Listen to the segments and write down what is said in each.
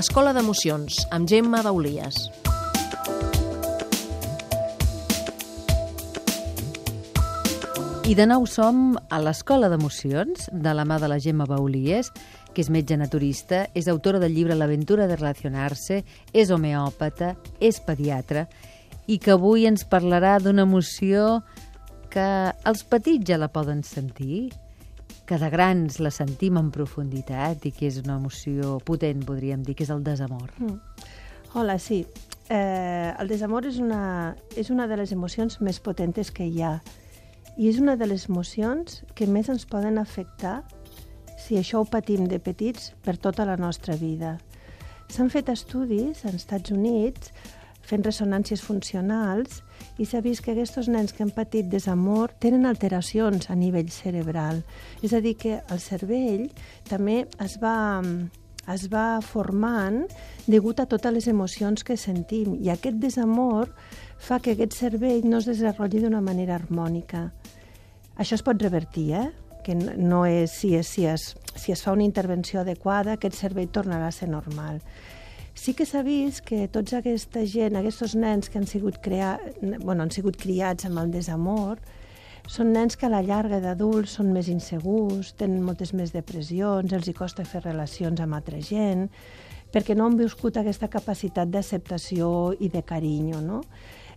Escola d'Emocions, amb Gemma Baulies. I de nou som a l'Escola d'Emocions, de la mà de la Gemma Baulies, que és metge naturista, és autora del llibre L'aventura de relacionar-se, és homeòpata, és pediatra, i que avui ens parlarà d'una emoció que els petits ja la poden sentir, que de grans la sentim en profunditat i que és una emoció potent, podríem dir, que és el desamor. Mm. Hola, sí. Eh, el desamor és una, és una de les emocions més potentes que hi ha i és una de les emocions que més ens poden afectar si això ho patim de petits per tota la nostra vida. S'han fet estudis als Estats Units fent ressonàncies funcionals i s'ha vist que aquests nens que han patit desamor tenen alteracions a nivell cerebral. És a dir, que el cervell també es va, es va formant degut a totes les emocions que sentim i aquest desamor fa que aquest cervell no es desenvolupi d'una manera harmònica. Això es pot revertir, eh? que no és si, és, si, es, si es fa una intervenció adequada, aquest cervell tornarà a ser normal. Sí que s'ha vist que tots aquesta gent, aquests nens que han sigut, crea... bueno, han sigut criats amb el desamor, són nens que a la llarga d'adults són més insegurs, tenen moltes més depressions, els hi costa fer relacions amb altra gent, perquè no han viscut aquesta capacitat d'acceptació i de carinyo, no?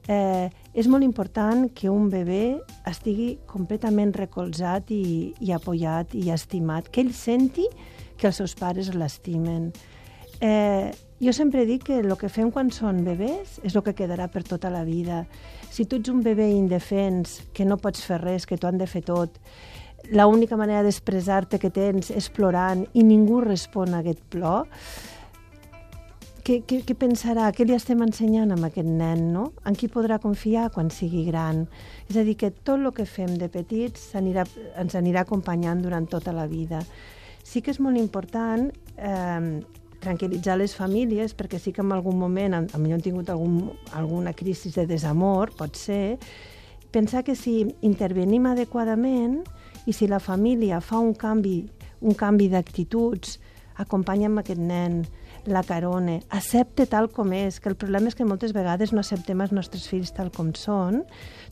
Eh, és molt important que un bebè estigui completament recolzat i, i apoyat i estimat, que ell senti que els seus pares l'estimen. Eh, jo sempre dic que el que fem quan són bebès és el que quedarà per tota la vida. Si tu ets un bebè indefens, que no pots fer res, que tu han de fer tot, l'única manera d'expressar-te que tens és plorant i ningú respon a aquest plor, què, què, què pensarà? Què li estem ensenyant a aquest nen, no? En qui podrà confiar quan sigui gran? És a dir, que tot el que fem de petits anirà, ens anirà acompanyant durant tota la vida. Sí que és molt important eh, tranquil·litzar les famílies, perquè sí que en algun moment, a millor han tingut algun, alguna crisi de desamor, pot ser, pensar que si intervenim adequadament i si la família fa un canvi, un canvi d'actituds, acompanya'm aquest nen, la carone, accepte tal com és, que el problema és que moltes vegades no acceptem els nostres fills tal com són,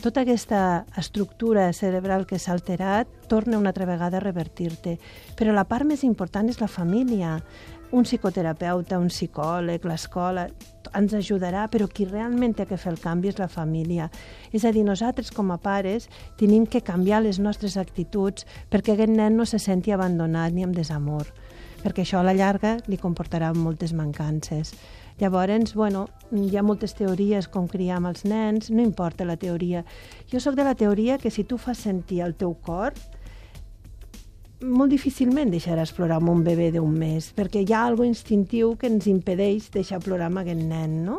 tota aquesta estructura cerebral que s'ha alterat torna una altra vegada a revertir-te. Però la part més important és la família. Un psicoterapeuta, un psicòleg, l'escola, ens ajudarà, però qui realment té que fer el canvi és la família. És a dir, nosaltres com a pares tenim que canviar les nostres actituds perquè aquest nen no se senti abandonat ni amb desamor perquè això a la llarga li comportarà moltes mancances. Llavors, bueno, hi ha moltes teories com criar amb els nens, no importa la teoria. Jo sóc de la teoria que si tu fas sentir el teu cor, molt difícilment deixaràs plorar amb un bebè d'un mes, perquè hi ha algo instintiu que ens impedeix deixar plorar amb aquest nen, no?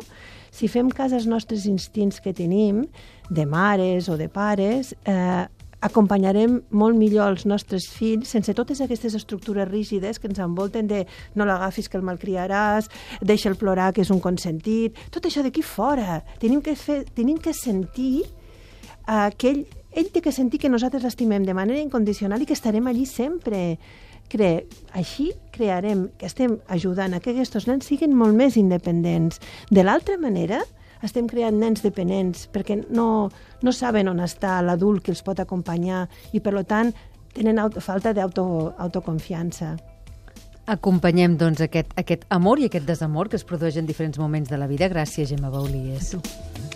Si fem cas als nostres instints que tenim, de mares o de pares, eh, acompanyarem molt millor els nostres fills sense totes aquestes estructures rígides que ens envolten de no l'agafis que el malcriaràs, deixa el plorar que és un consentit, tot això d'aquí fora. Tenim que, fer, tenim que sentir uh, que ell, ell té que sentir que nosaltres l'estimem de manera incondicional i que estarem allí sempre. Cre així crearem, que estem ajudant a que aquests nens siguin molt més independents. De l'altra manera, estem creant nens dependents perquè no, no saben on està l'adult que els pot acompanyar i, per tant, tenen auto, falta d'autoconfiança. Acompanyem, doncs, aquest, aquest amor i aquest desamor que es produeix en diferents moments de la vida. Gràcies, Gemma Baulies. A tu.